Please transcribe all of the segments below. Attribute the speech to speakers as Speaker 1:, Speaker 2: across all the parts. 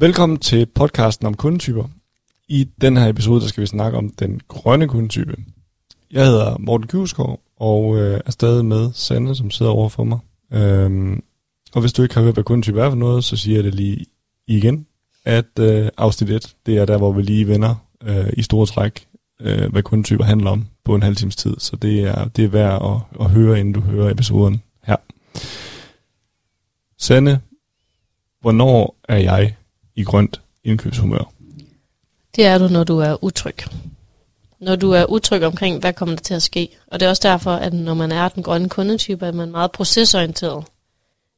Speaker 1: Velkommen til podcasten om kundetyper. I den her episode, der skal vi snakke om den grønne kundetype. Jeg hedder Morten Kjusgaard, og øh, er stadig med Sande, som sidder over for mig. Øhm, og hvis du ikke har hørt, hvad kundetype er for noget, så siger jeg det lige igen, at øh, afsnit 1, det er der, hvor vi lige vender øh, i store træk, øh, hvad kundetyper handler om på en halv times tid. Så det er, det er værd at, at høre, inden du hører episoden her. Sande, hvornår er jeg i grønt indkøbshumør?
Speaker 2: Det er du, når du er utryg. Når du er utryg omkring, hvad kommer der til at ske. Og det er også derfor, at når man er den grønne kundetype, er man meget procesorienteret.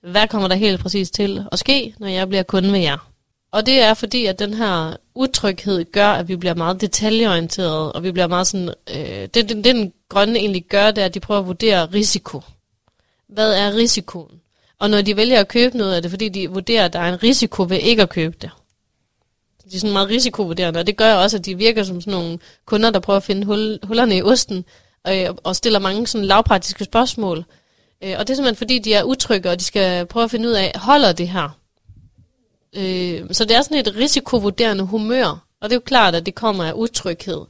Speaker 2: Hvad kommer der helt præcis til at ske, når jeg bliver kunde med jer? Og det er fordi, at den her utryghed gør, at vi bliver meget detaljeorienteret, og vi bliver meget sådan... Øh, det, det, det, den grønne egentlig gør, det er, at de prøver at vurdere risiko. Hvad er risikoen? Og når de vælger at købe noget, er det fordi, de vurderer, at der er en risiko ved ikke at købe det. De er sådan meget risikovurderende, og det gør også, at de virker som sådan nogle kunder, der prøver at finde hul, hullerne i osten, øh, og stiller mange sådan lavpraktiske spørgsmål. Øh, og det er simpelthen fordi, de er utrygge, og de skal prøve at finde ud af, holder det her? Øh, så det er sådan et risikovurderende humør, og det er jo klart, at det kommer af utryghed.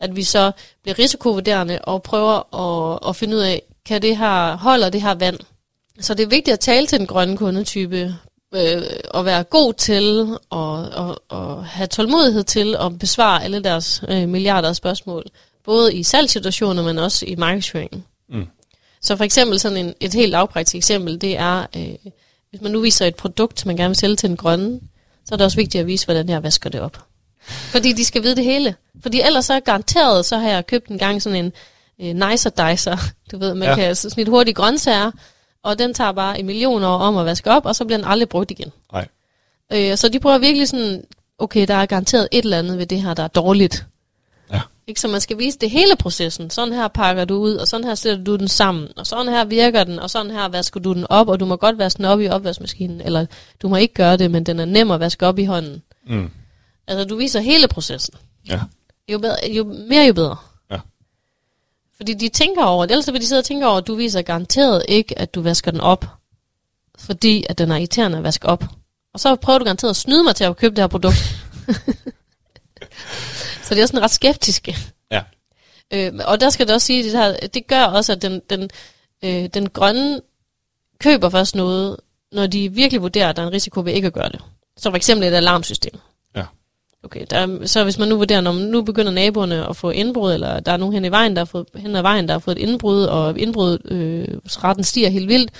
Speaker 2: At vi så bliver risikovurderende og prøver at, at finde ud af, kan det her, holder det her vand? Så det er vigtigt at tale til den grønne kundetype, øh, og være god til, og, og, og have tålmodighed til at besvare alle deres øh, milliarder af spørgsmål, både i salgssituationer, men også i markedsføringen. Mm. Så for eksempel sådan en, et helt lavpraktisk eksempel, det er, øh, hvis man nu viser et produkt, man gerne vil sælge til den grønne, så er det også vigtigt at vise, hvordan jeg vasker det op. Fordi de skal vide det hele. Fordi ellers så er garanteret, så har jeg købt en gang sådan en øh, nicer dicer, du ved, man ja. kan snitte hurtigt grøntsager, og den tager bare en million år om at vaske op, og så bliver den aldrig brugt igen.
Speaker 1: Nej.
Speaker 2: Øh, så de prøver virkelig sådan, okay, der er garanteret et eller andet ved det her, der er dårligt.
Speaker 1: Ja.
Speaker 2: Ikke, så man skal vise det hele processen. Sådan her pakker du ud, og sådan her sætter du den sammen, og sådan her virker den, og sådan her vasker du den op, og du må godt vaske den op i opvaskemaskinen, eller du må ikke gøre det, men den er nem at vaske op i hånden.
Speaker 1: Mm.
Speaker 2: Altså, du viser hele processen.
Speaker 1: Ja.
Speaker 2: Jo, bedre, jo mere, jo bedre. Fordi de tænker over det, ellers vil de sidde og tænke over, at du viser garanteret ikke, at du vasker den op, fordi at den er irriterende at vaske op. Og så prøver du garanteret at snyde mig til at købe det her produkt. så det er sådan ret skeptiske.
Speaker 1: Ja.
Speaker 2: Øh, og der skal det også sige, at det, her, det gør også, at den, den, øh, den grønne køber først noget, når de virkelig vurderer, at der er en risiko ved ikke at gøre det. Så for eksempel et alarmsystem. Okay, der, så hvis man nu vurderer, når nu begynder naboerne at få indbrud, eller der er nogen hen i vejen, der har fået, hen ad vejen, der har fået et indbrud, og indbrud, øh, stiger helt vildt,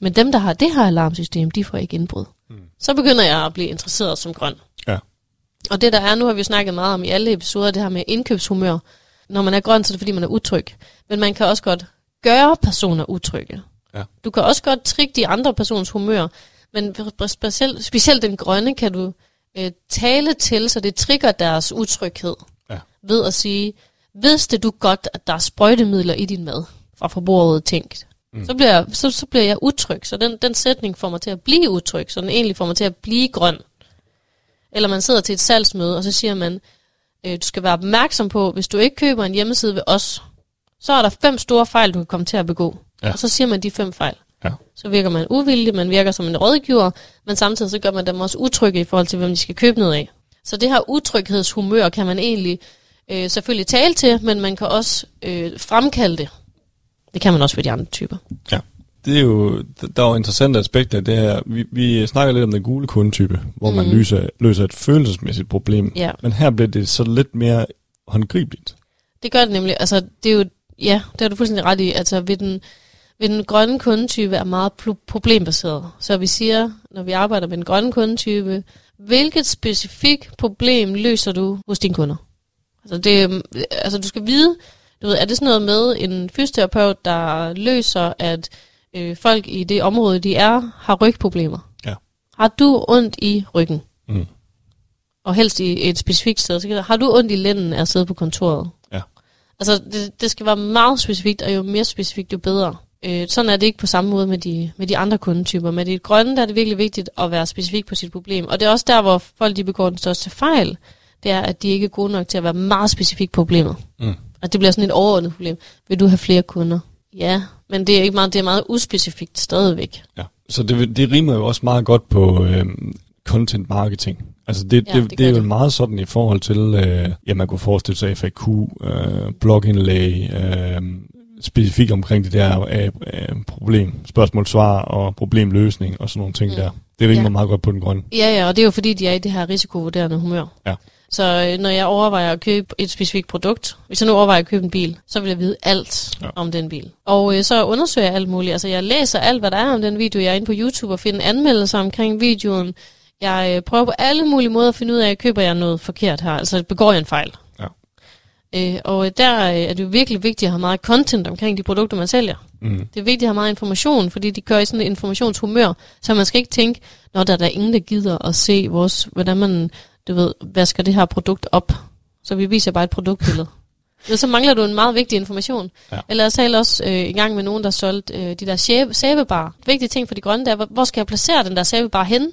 Speaker 2: men dem, der har det her alarmsystem, de får ikke indbrud. Mm. Så begynder jeg at blive interesseret som grøn.
Speaker 1: Ja.
Speaker 2: Og det der er, nu har vi snakket meget om i alle episoder, det her med indkøbshumør. Når man er grøn, så er det fordi, man er utryg. Men man kan også godt gøre personer utrygge.
Speaker 1: Ja.
Speaker 2: Du kan også godt trikke de andre personers humør, men specielt, specielt den grønne kan du øh, tale til, så det trigger deres utryghed.
Speaker 1: Ja.
Speaker 2: Ved at sige, vidste du godt, at der er sprøjtemidler i din mad fra forbrugerrådet tænkt? Mm. Så, bliver jeg, så, så bliver jeg utryg, så den, den sætning får mig til at blive utryg, så den egentlig får mig til at blive grøn. Eller man sidder til et salgsmøde, og så siger man, øh, du skal være opmærksom på, hvis du ikke køber en hjemmeside ved os, så er der fem store fejl, du kan komme til at begå.
Speaker 1: Ja.
Speaker 2: Og så siger man de fem fejl.
Speaker 1: Ja.
Speaker 2: Så virker man uvillig, man virker som en rådgiver, men samtidig så gør man dem også utrygge i forhold til, hvem de skal købe noget af. Så det her utryghedshumør kan man egentlig øh, selvfølgelig tale til, men man kan også øh, fremkalde det. Det kan man også for de andre typer.
Speaker 1: Ja. Det er jo, der er jo interessante aspekter af det her. Vi, vi snakker lidt om den gule kundetype, hvor mm. man løser, løser et følelsesmæssigt problem.
Speaker 2: Ja.
Speaker 1: Men her bliver det så lidt mere håndgribeligt.
Speaker 2: Det gør det nemlig. Altså, det er jo, ja, det har du fuldstændig ret i. Altså, ved den, ved den grønne kundetype er meget problembaseret. Så vi siger, når vi arbejder med den grønne kundetype, hvilket specifikt problem løser du hos dine kunder? Altså, det, altså du skal vide, du ved, er det sådan noget med en fysioterapeut, der løser, at øh, folk i det område, de er, har rygproblemer?
Speaker 1: Ja.
Speaker 2: Har du ondt i ryggen?
Speaker 1: Mm.
Speaker 2: Og helst i et specifikt sted. Så har du ondt i lænden af at sidde på kontoret?
Speaker 1: Ja.
Speaker 2: Altså, det, det skal være meget specifikt, og jo mere specifikt, jo bedre. Øh, sådan er det ikke på samme måde med de, med de andre kundetyper. Med det grønne, der er det virkelig vigtigt at være specifik på sit problem. Og det er også der, hvor folk de begår den største fejl. Det er, at de ikke er gode nok til at være meget specifik på problemet.
Speaker 1: Mm.
Speaker 2: Og det bliver sådan et overordnet problem. Vil du have flere kunder? Ja, men det er ikke meget, det er meget uspecifikt stadigvæk.
Speaker 1: Ja. Så det, det rimer jo også meget godt på øh, content marketing. Altså det,
Speaker 2: Ja,
Speaker 1: det,
Speaker 2: det
Speaker 1: det er jo
Speaker 2: det.
Speaker 1: meget sådan i forhold til, øh, ja man kunne forestille sig FAQ, øh, blogindlæg, øh, specifikt omkring det der øh, øh, problem, spørgsmål-svar og problemløsning og sådan nogle ting
Speaker 2: Mm.
Speaker 1: der. Det rimer
Speaker 2: Ja.
Speaker 1: meget godt på den grønne.
Speaker 2: Ja, ja, og det er jo fordi, de er i det her risikovurderende humør.
Speaker 1: Ja.
Speaker 2: Så øh, når jeg overvejer at købe et specifikt produkt, hvis jeg nu overvejer at købe en bil, så vil jeg vide alt ja. Om den bil. Og øh, så undersøger jeg alt muligt. Altså jeg læser alt, hvad der er om den video. Jeg er inde på YouTube og finder anmeldelser omkring videoen. Jeg øh, prøver på alle mulige måder at finde ud af, køber jeg noget forkert her? Altså begår jeg en fejl? Øh, og øh, der øh, er det jo virkelig vigtigt at have meget content omkring de produkter, man sælger.
Speaker 1: Mm.
Speaker 2: Det er vigtigt at have meget information, fordi de kører i sådan et informationshumør, så man skal ikke tænke, når der er der ingen, der gider at se, vores, hvordan man, du ved, vasker det her produkt op. Så vi viser bare et produktbillede. Ja, så mangler du en meget vigtig information.
Speaker 1: Ja.
Speaker 2: Eller jeg talte også øh, i gang med nogen, der solgte øh, de der sæbe- sæbebar. Vigtige ting for de grønne, der er, hvor, skal jeg placere den der sæbebar henne?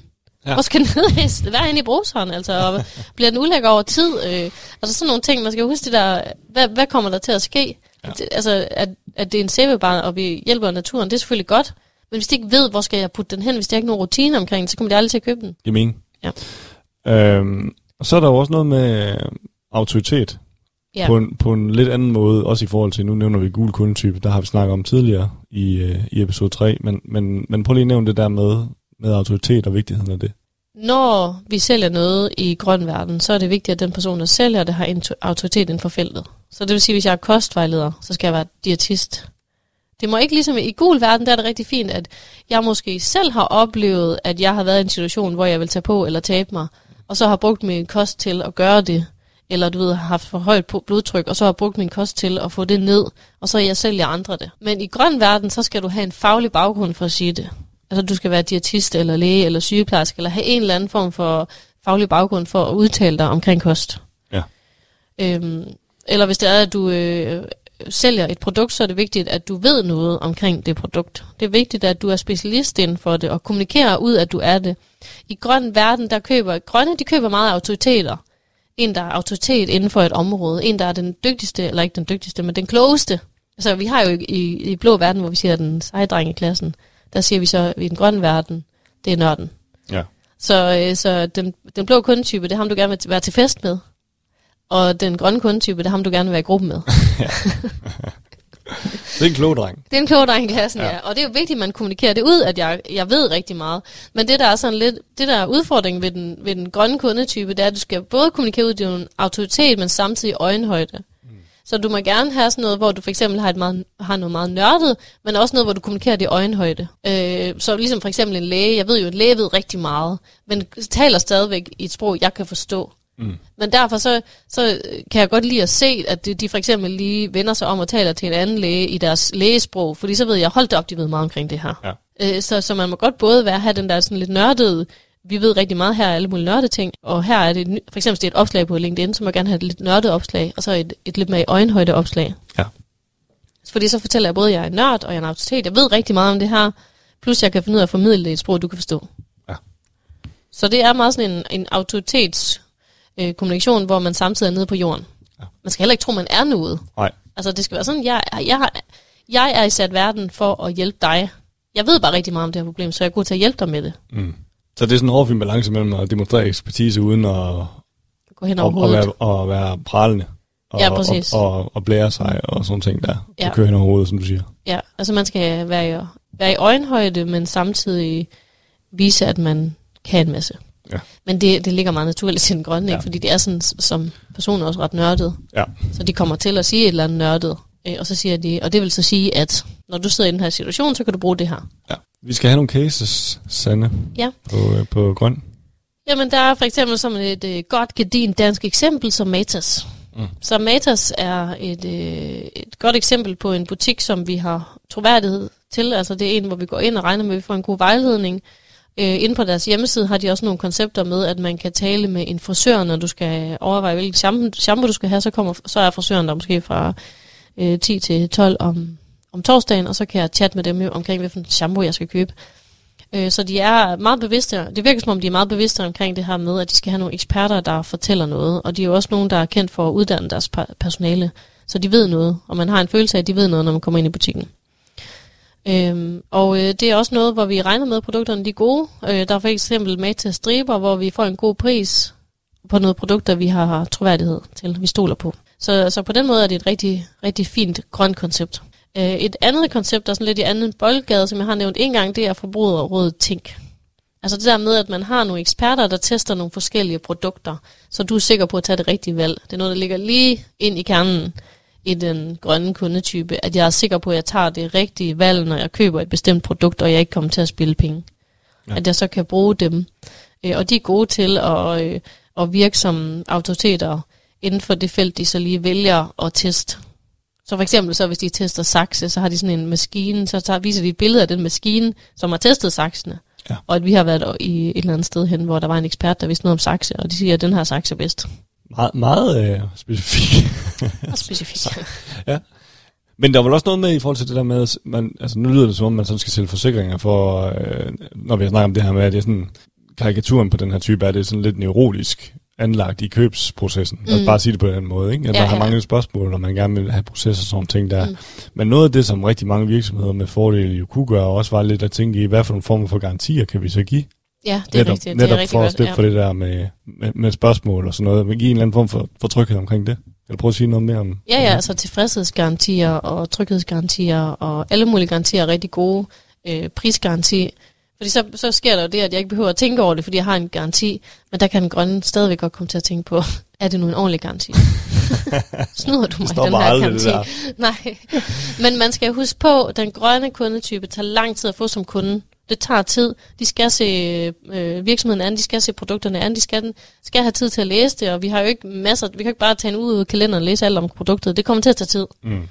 Speaker 2: Ja. Hvor skal ned- være henne i bruseren? Altså, og bliver den ulækker over tid? Øh, altså sådan nogle ting, man skal huske det der, hvad, hvad kommer der til at ske?
Speaker 1: Ja.
Speaker 2: Det, altså, at, at det er en sæbebar, og vi hjælper naturen, det er selvfølgelig godt. Men hvis de ikke ved, hvor skal jeg putte den hen, hvis de ikke har nogen rutine omkring det, så kommer de aldrig til at købe den.
Speaker 1: Det er mening.
Speaker 2: Ja.
Speaker 1: Øhm, og så er der jo også noget med øh, autoritet.
Speaker 2: Ja.
Speaker 1: På, en, på en lidt anden måde, også i forhold til, nu nævner vi gul kundetype, der har vi snakket om tidligere i, øh, i episode 3, men, men, men prøv lige at nævne det der med, med autoritet og vigtigheden af det.
Speaker 2: Når vi sælger noget i grøn verden, så er det vigtigt, at den person, der sælger det, har intu- autoritet inden for feltet. Så det vil sige, at hvis jeg er kostvejleder, så skal jeg være diætist. Det må ikke ligesom i gul verden, der er det rigtig fint, at jeg måske selv har oplevet, at jeg har været i en situation, hvor jeg vil tage på eller tabe mig, og så har brugt min kost til at gøre det, eller du ved, har haft for højt blodtryk, og så har brugt min kost til at få det ned, og så jeg sælger andre det. Men i grøn verden, så skal du have en faglig baggrund for at sige det. Altså du skal være diætist, eller læge, eller sygeplejerske, eller have en eller anden form for faglig baggrund for at udtale dig omkring kost.
Speaker 1: Ja.
Speaker 2: Øhm, eller hvis det er, at du øh, sælger et produkt, så er det vigtigt, at du ved noget omkring det produkt. Det er vigtigt, at du er specialist inden for det, og kommunikerer ud, at du er det. I grøn verden, der køber grønne, de køber meget autoriteter. En, der er autoritet inden for et område. En, der er den dygtigste, eller ikke den dygtigste, men den klogeste. Altså, vi har jo i, i, blå verden, hvor vi siger, den seje dreng i klassen, der siger vi så, at i den grønne verden, det er nørden.
Speaker 1: Ja.
Speaker 2: Så, øh, så den, den blå kundetype, det er ham, du gerne vil være til fest med. Og den grønne kundetype, det er ham, du gerne vil være i gruppe med.
Speaker 1: Det er en klog dreng.
Speaker 2: Det er en klog dreng i klassen, ja.
Speaker 1: Ja.
Speaker 2: ja. Og det er jo vigtigt, at man kommunikerer det ud, at jeg, jeg ved rigtig meget. Men det, der er sådan lidt, det der er udfordringen ved den, ved den grønne kundetype, det er, at du skal både kommunikere ud din autoritet, men samtidig øjenhøjde. Så du må gerne have sådan noget, hvor du for eksempel har, et meget, har noget meget nørdet, men også noget, hvor du kommunikerer det i øjenhøjde. Øh, så ligesom for eksempel en læge. Jeg ved jo, at en læge ved rigtig meget, men taler stadigvæk i et sprog, jeg kan forstå.
Speaker 1: Mm.
Speaker 2: Men derfor så, så kan jeg godt lide at se, at de, de for eksempel lige vender sig om og taler til en anden læge i deres lægesprog, fordi så ved jeg, hold da op, de ved meget omkring det her.
Speaker 1: Ja.
Speaker 2: Øh, så, så man må godt både være have den der sådan lidt nørdede, vi ved rigtig meget her, alle mulige nørde ting, og her er det, for eksempel det er et opslag på LinkedIn, så må jeg gerne have et lidt nørdet opslag, og så et, et lidt mere i øjenhøjde opslag.
Speaker 1: Ja.
Speaker 2: Fordi så fortæller jeg både, at jeg er nørd, og jeg er en autoritet, jeg ved rigtig meget om det her, plus jeg kan finde ud af at formidle det i et sprog, du kan forstå.
Speaker 1: Ja.
Speaker 2: Så det er meget sådan en, en autoritets øh, kommunikation, hvor man samtidig er nede på jorden.
Speaker 1: Ja.
Speaker 2: Man skal heller ikke tro, man er noget.
Speaker 1: Nej.
Speaker 2: Altså det skal være sådan, jeg, jeg, har, jeg er i sat verden for at hjælpe dig. Jeg ved bare rigtig meget om det her problem, så jeg er god til at hjælpe dig med det.
Speaker 1: Mm. Så det er sådan en hårfin balance mellem at demonstrere ekspertise uden at,
Speaker 2: Gå hen
Speaker 1: og,
Speaker 2: over
Speaker 1: og,
Speaker 2: hovedet.
Speaker 1: være, og være pralende. Og,
Speaker 2: Ja, præcis.
Speaker 1: Og, og, og blære sig og sådan ting der.
Speaker 2: Ja.
Speaker 1: Og køre hen over hovedet, som du siger.
Speaker 2: Ja, altså man skal være i, være i øjenhøjde, men samtidig vise, at man kan en masse.
Speaker 1: Ja.
Speaker 2: Men det, det ligger meget naturligt til den grønne, ja. Ikke? fordi det er sådan, som personer også ret nørdet.
Speaker 1: Ja.
Speaker 2: Så de kommer til at sige et eller andet nørdet, øh, og så siger de, og det vil så sige, at når du sidder i den her situation, så kan du bruge det her.
Speaker 1: ja. Vi skal have nogle cases, Sanne,
Speaker 2: Ja.
Speaker 1: på, øh, på grøn.
Speaker 2: Jamen, der er for eksempel som et øh, godt gedin dansk eksempel som Matas.
Speaker 1: Mm.
Speaker 2: Så Matas er et, øh, et godt eksempel på en butik, som vi har troværdighed til. Altså det er en, hvor vi går ind og regner med, at vi får en god vejledning. Øh, inde på deres hjemmeside har de også nogle koncepter med, at man kan tale med en frisør, når du skal overveje, hvilket shampoo, shampoo du skal have. Så, kommer, så er frisøren der måske fra øh, 10 til 12 om, om torsdagen, og så kan jeg chatte med dem omkring, hvilken shampoo jeg skal købe. Øh, så de er meget bevidste. Det virker som om, de er meget bevidste omkring det her med, at de skal have nogle eksperter, der fortæller noget. Og de er jo også nogen, der er kendt for at uddanne deres personale. Så de ved noget, og man har en følelse af, at de ved noget, når man kommer ind i butikken. Øhm, og øh, det er også noget, hvor vi regner med, at produkterne de er gode. Øh, der er for eksempel med til striber, hvor vi får en god pris på noget produkter, vi har troværdighed til, vi stoler på. Så, så på den måde er det et rigtig, rigtig fint grønt koncept. Øh, et andet koncept, der er sådan lidt i anden boldgade, som jeg har nævnt en gang, det er forbrugerrådet Tænk. Altså det der med, at man har nogle eksperter, der tester nogle forskellige produkter, så du er sikker på at tage det rigtige valg. Det er noget, der ligger lige ind i kernen i den grønne kundetype, at jeg er sikker på, at jeg tager det rigtige valg, når jeg køber et bestemt produkt, og jeg ikke kommer til at spille penge. Ja. At jeg så kan bruge dem. Øh, og de er gode til at, øh, at virke som autoriteter inden for det felt, de så lige vælger at teste. Så for eksempel, så hvis de tester sakse, så har de sådan en maskine, så tager, viser de et billede af den maskine, som har testet saksene. Ja. Og at vi har været i et eller andet sted hen, hvor der var en ekspert, der vidste noget om sakse, og de siger, at den her sakse er bedst.
Speaker 1: Meget, meget øh, specifik.
Speaker 2: specifik.
Speaker 1: ja. Men der var også noget med i forhold til det der med, man, altså nu lyder det som om, man sådan skal sælge forsikringer for, øh, når vi snakker om det her med, at det er sådan, karikaturen på den her type er det sådan lidt neurotisk anlagt i købsprocessen. Mm. Altså bare sige det på den måde, ikke? At ja, ja. har mange spørgsmål, når man gerne vil have processer og sådan ting der. Mm. Men noget af det, som rigtig mange virksomheder med fordel jo kunne gøre, også var lidt at tænke i, hvad for nogle former for garantier kan vi så give?
Speaker 2: Ja, det er netop, rigtigt.
Speaker 1: Netop
Speaker 2: det er
Speaker 1: for at slippe ja. for det der med, med, med spørgsmål og sådan noget. Men give en eller anden form for, for tryghed omkring det. Kan du prøve at sige noget mere om
Speaker 2: Ja, ja, altså tilfredshedsgarantier og tryghedsgarantier og alle mulige garantier er rigtig gode. Øh, prisgaranti. Fordi så, så sker der jo det, at jeg ikke behøver at tænke over det, fordi jeg har en garanti. Men der kan den grønne stadigvæk godt komme til at tænke på, er det nu en ordentlig garanti? Snyder du mig den her garanti? Nej. Men man skal huske på, at den grønne kundetype tager lang tid at få som kunde. Det tager tid. De skal se øh, virksomheden an, de skal se produkterne an, de skal, skal have tid til at læse det, og vi har jo ikke masser, vi kan ikke bare tage en ud af kalenderen og læse alt om produktet. Det kommer til at tage tid. Mm.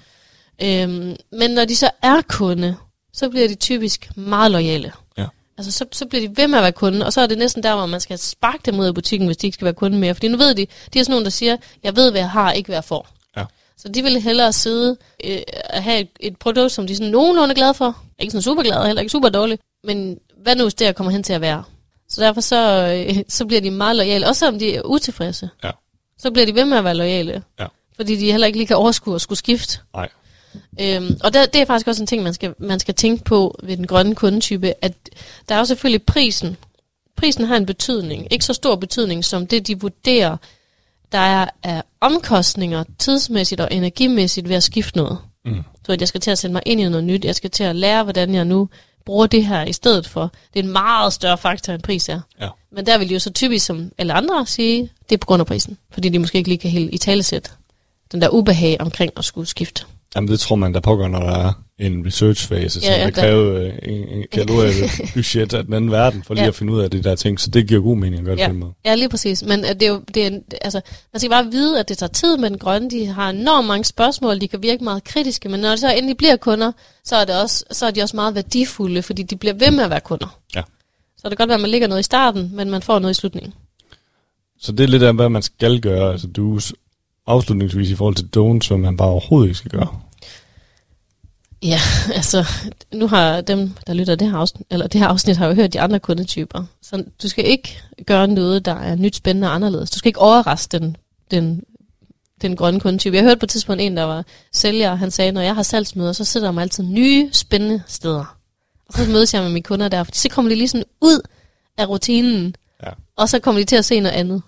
Speaker 2: Øhm, men når de så er kunde, så bliver de typisk meget lojale. Altså, så, så bliver de ved med at være kunde, og så er det næsten der, hvor man skal sparke dem ud af butikken, hvis de ikke skal være kunde mere. Fordi nu ved de, de er sådan nogen, der siger, jeg ved, hvad jeg har, ikke hvad jeg får. Ja. Så de vil hellere sidde øh, og have et, et produkt, som de er sådan nogenlunde glade for. Ikke sådan super glade, heller ikke super dårligt. Men hvad nu, hvis det kommer hen til at være? Så derfor så, øh, så bliver de meget lojale, også selvom de er utilfredse. Ja. Så bliver de ved med at være lojale. Ja. Fordi de heller ikke lige kan overskue at skulle skifte.
Speaker 1: Nej.
Speaker 2: Øhm, og der, det er faktisk også en ting, man skal, man skal tænke på ved den grønne kundetype, at der er jo selvfølgelig prisen. Prisen har en betydning. Ikke så stor betydning som det, de vurderer, der er af omkostninger tidsmæssigt og energimæssigt ved at skifte noget. Mm. Så at jeg skal til at sætte mig ind i noget nyt. Jeg skal til at lære, hvordan jeg nu bruger det her i stedet for. Det er en meget større faktor, end pris er. Ja. Men der vil de jo så typisk, som alle andre, sige, det er på grund af prisen. Fordi de måske ikke lige kan helt i talesæt den der ubehag omkring at skulle skifte.
Speaker 1: Jamen det tror man, der pågår, når der er en research-fase, ja, som ja, der kræver øh, en, en budget af den anden verden, for lige ja. at finde ud af det der ting. Så det giver god mening at gøre
Speaker 2: ja.
Speaker 1: det på den måde.
Speaker 2: Ja, lige præcis. Men det er jo, det er, altså, man skal bare vide, at det tager tid med den grønne. De har enormt mange spørgsmål, de kan virke meget kritiske, men når de så endelig bliver kunder, så er, det også, så er de også meget værdifulde, fordi de bliver ved med at være kunder. Ja. Så det kan godt være, at man ligger noget i starten, men man får noget i slutningen.
Speaker 1: Så det er lidt af, hvad man skal gøre. Altså du afslutningsvis i forhold til don'ts, hvad man bare overhovedet ikke skal gøre.
Speaker 2: Ja, altså, nu har dem, der lytter det her afsnit, eller det her afsnit, har jo hørt de andre kundetyper. Så du skal ikke gøre noget, der er nyt, spændende og anderledes. Du skal ikke overraske den, den, den grønne kundetype. Jeg hørte på et tidspunkt en, der var sælger, han sagde, når jeg har salgsmøder, så sætter jeg mig altid nye, spændende steder. Og så mødes jeg med mine kunder der, så kommer de lige sådan ud af rutinen, ja. og så kommer de til at se noget andet.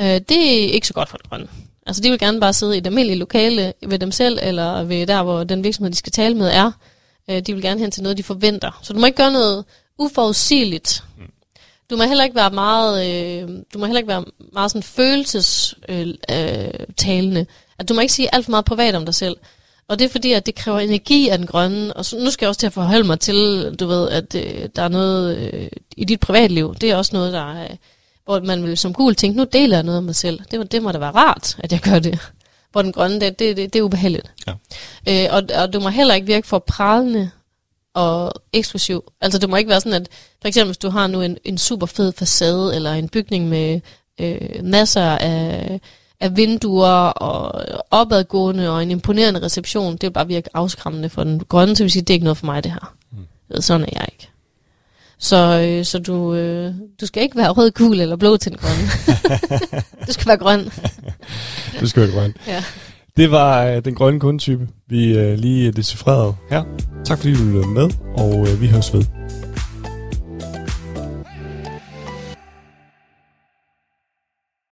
Speaker 2: Øh, det er ikke så godt for den grønne. Altså de vil gerne bare sidde i et almindeligt lokale ved dem selv, eller ved der, hvor den virksomhed, de skal tale med, er. Øh, de vil gerne hen til noget, de forventer. Så du må ikke gøre noget uforudsigeligt. Mm. Du må heller ikke være meget, øh, du må heller ikke være meget sådan følelsestalende. Øh, at du må ikke sige alt for meget privat om dig selv. Og det er fordi, at det kræver energi af den grønne. Og så, nu skal jeg også til at forholde mig til, du ved, at øh, der er noget øh, i dit privatliv. Det er også noget, der er... Øh, hvor man vil som gul tænke, nu deler jeg noget af mig selv. Det, det må da være rart, at jeg gør det. Hvor den grønne, det, det, det, det er ubehageligt. Ja. Øh, og, og du må heller ikke virke for pralende og eksklusiv. Altså det må ikke være sådan, at for eksempel hvis du har nu en, en super fed facade, eller en bygning med øh, masser af, af vinduer og opadgående og en imponerende reception, det vil bare virke afskræmmende for den grønne, så vil sige, det er ikke noget for mig det her. Mm. Sådan er jeg ikke. Så, øh, så du, øh, du skal ikke være rød, gul eller blå til den grønne. du skal være grøn.
Speaker 1: du skal være grøn. Ja. Det var øh, den grønne kundetype, vi øh, lige decifrerede her. Tak fordi du lyttede med, og øh, vi høres ved.